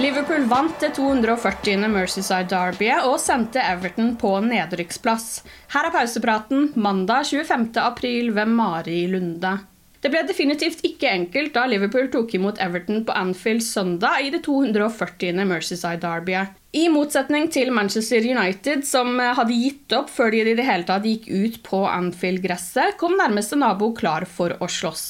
Liverpool vant det 240. Merseyside Derbyet og sendte Everton på nedrykksplass. Her er pausepraten mandag 25. april ved Mari Lunde. Det ble definitivt ikke enkelt da Liverpool tok imot Everton på Anfield søndag i det 240. Merseyside Derbyet. I motsetning til Manchester United, som hadde gitt opp før de i det hele tatt gikk ut på Anfield-gresset, kom nærmeste nabo klar for å slåss.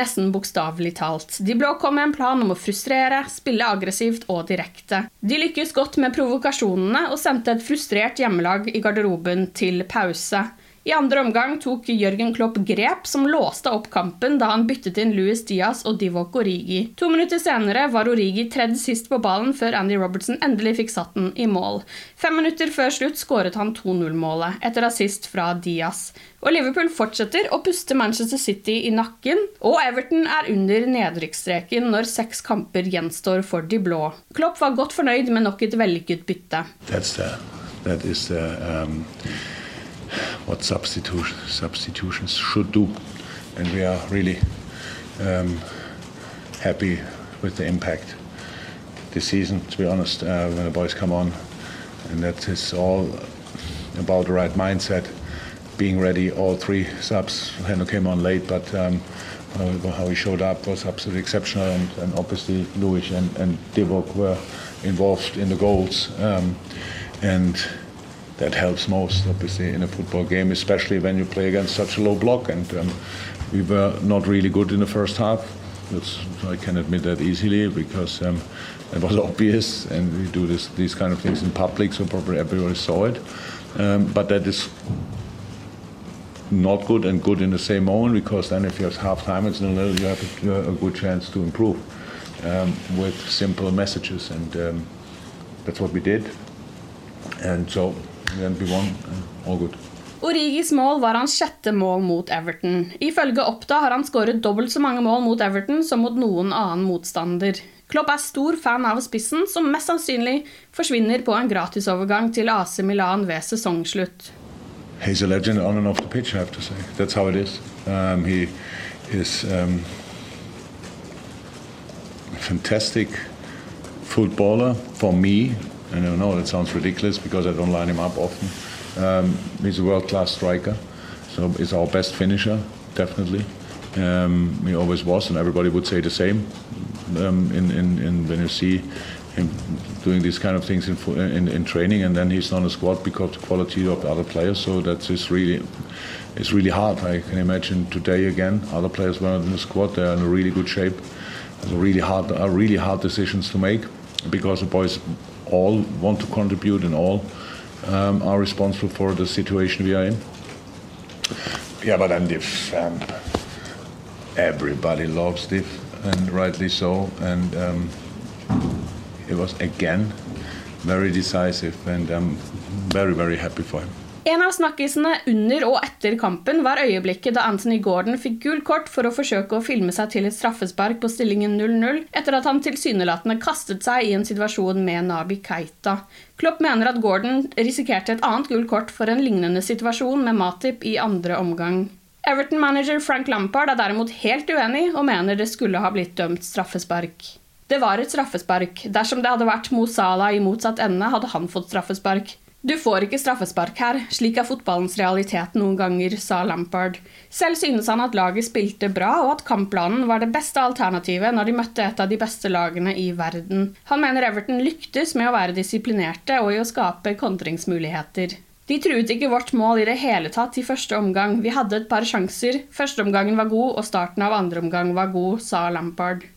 Nesten bokstavelig talt. De blå kom med en plan om å frustrere, spille aggressivt og direkte. De lykkes godt med provokasjonene og sendte et frustrert hjemmelag i garderoben til pause. I andre omgang tok Jørgen Klopp grep som låste opp kampen da han byttet inn Louis Diaz og Divok Origi. To minutter senere var Origi tredd sist på ballen før Andy Robertson endelig fikk satt den i mål. Fem minutter før slutt skåret han 2-0-målet, etter assist fra Diaz. Og Liverpool fortsetter å puste Manchester City i nakken, og Everton er under nedrykksstreken når seks kamper gjenstår for de blå. Klopp var godt fornøyd med nok et vellykket bytte. That's the, that is the, um, what substitution, substitutions should do. And we are really um, happy with the impact this season, to be honest, uh, when the boys come on. And that is all about the right mindset, being ready. All three subs, Hendo came on late, but um, how- he showed up was absolutely exceptional. And, and obviously, Luis and, and Divock were involved in the goals. Um, and that helps most, obviously, in a football game, especially when you play against such a low block. And um, we were not really good in the first half. That's, I can admit that easily because um, it was obvious, and we do this, these kind of things in public, so probably everybody saw it. Um, but that is not good and good in the same moment because then if you have half time, it's nil. You have a, you have a good chance to improve um, with simple messages, and um, that's what we did. And so then we won, all good. Origis mål var hans sjette mål mot Everton. Ifølge Oppda har han skåret dobbelt så mange mål mot Everton som mot noen annen motstander. Klopp er stor fan av spissen, som mest sannsynlig forsvinner på en gratisovergang til AC Milan ved sesongslutt. He's a legend on and off the pitch, I have to say. That's how it is. Um, he is um, a fantastic footballer for me. And I know that sounds ridiculous because I don't line him up often. Um, he's a world-class striker, so he's our best finisher, definitely. Um, he always was, and everybody would say the same. Um, in, in, in when you see him doing these kind of things in, in, in training, and then he's not a squad because of the quality of the other players. So that's just really, it's really hard. I can imagine today again, other players were not in the squad. They are in a really good shape. It's really hard, really hard decisions to make because the boys all want to contribute and all um, are responsible for the situation we are in. Yeah, but Div, um, everybody loves Div, and rightly so. And um, it was again very decisive, and I'm very, very happy for him. En av snakkisene under og etter kampen var øyeblikket da Anthony Gordon fikk gult kort for å forsøke å filme seg til et straffespark på stillingen 0-0, etter at han tilsynelatende kastet seg i en situasjon med Nabi Keita. Klopp mener at Gordon risikerte et annet gult kort for en lignende situasjon med Matip i andre omgang. Everton-manager Frank Lampard er derimot helt uenig og mener det skulle ha blitt dømt straffespark. Det var et straffespark. Dersom det hadde vært Mo Salah i motsatt ende, hadde han fått straffespark. Du får ikke straffespark her, slik er fotballens realitet noen ganger, sa Lampard. Selv synes han at laget spilte bra, og at kampplanen var det beste alternativet når de møtte et av de beste lagene i verden. Han mener Everton lyktes med å være disiplinerte og i å skape kontringsmuligheter. De truet ikke vårt mål i det hele tatt i første omgang. Vi hadde et par sjanser. Førsteomgangen var god, og starten av andre omgang var god, sa Lampard.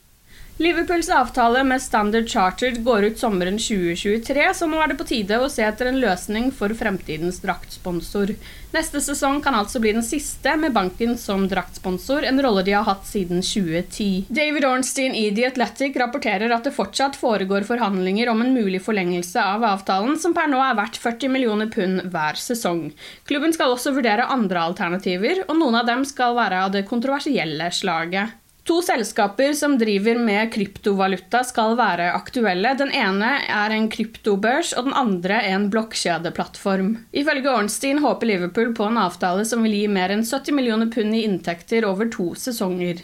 Liverpools avtale med Standard Chartered går ut sommeren 2023, så nå er det på tide å se etter en løsning for fremtidens draktsponsor. Neste sesong kan altså bli den siste med banken som draktsponsor, en rolle de har hatt siden 2010. David Ornstein i The Athletic rapporterer at det fortsatt foregår forhandlinger om en mulig forlengelse av avtalen, som per nå er verdt 40 millioner pund hver sesong. Klubben skal også vurdere andre alternativer, og noen av dem skal være av det kontroversielle slaget. To selskaper som driver med kryptovaluta skal være aktuelle. Den ene er en kryptobørs, og den andre en blokkjedeplattform. Ifølge Ornstein håper Liverpool på en avtale som vil gi mer enn 70 millioner pund i inntekter over to sesonger.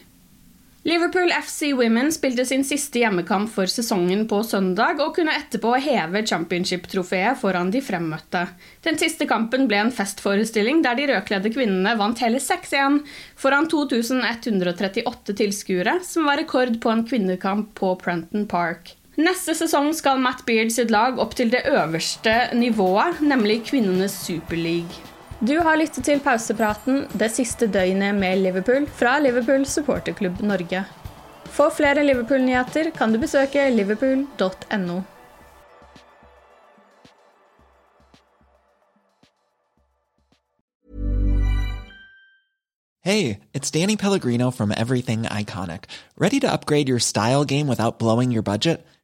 Liverpool FC Women spilte sin siste hjemmekamp for sesongen på søndag og kunne etterpå heve championship-trofeet foran de fremmøtte. Den siste kampen ble en festforestilling der de rødkledde kvinnene vant hele 6-1 foran 2138 tilskuere, som var rekord på en kvinnekamp på Prenton Park. Neste sesong skal Matt Beard sitt lag opp til det øverste nivået, nemlig kvinnenes superleague. Du har lyttet til pausepraten det siste døgnet med Liverpool fra Liverpool supporterklubb Norge. For flere Liverpool-nyheter kan du besøke liverpool.no. Hey, it's Danny Pellegrino from Everything Iconic. Ready to upgrade your style game without blowing your budget?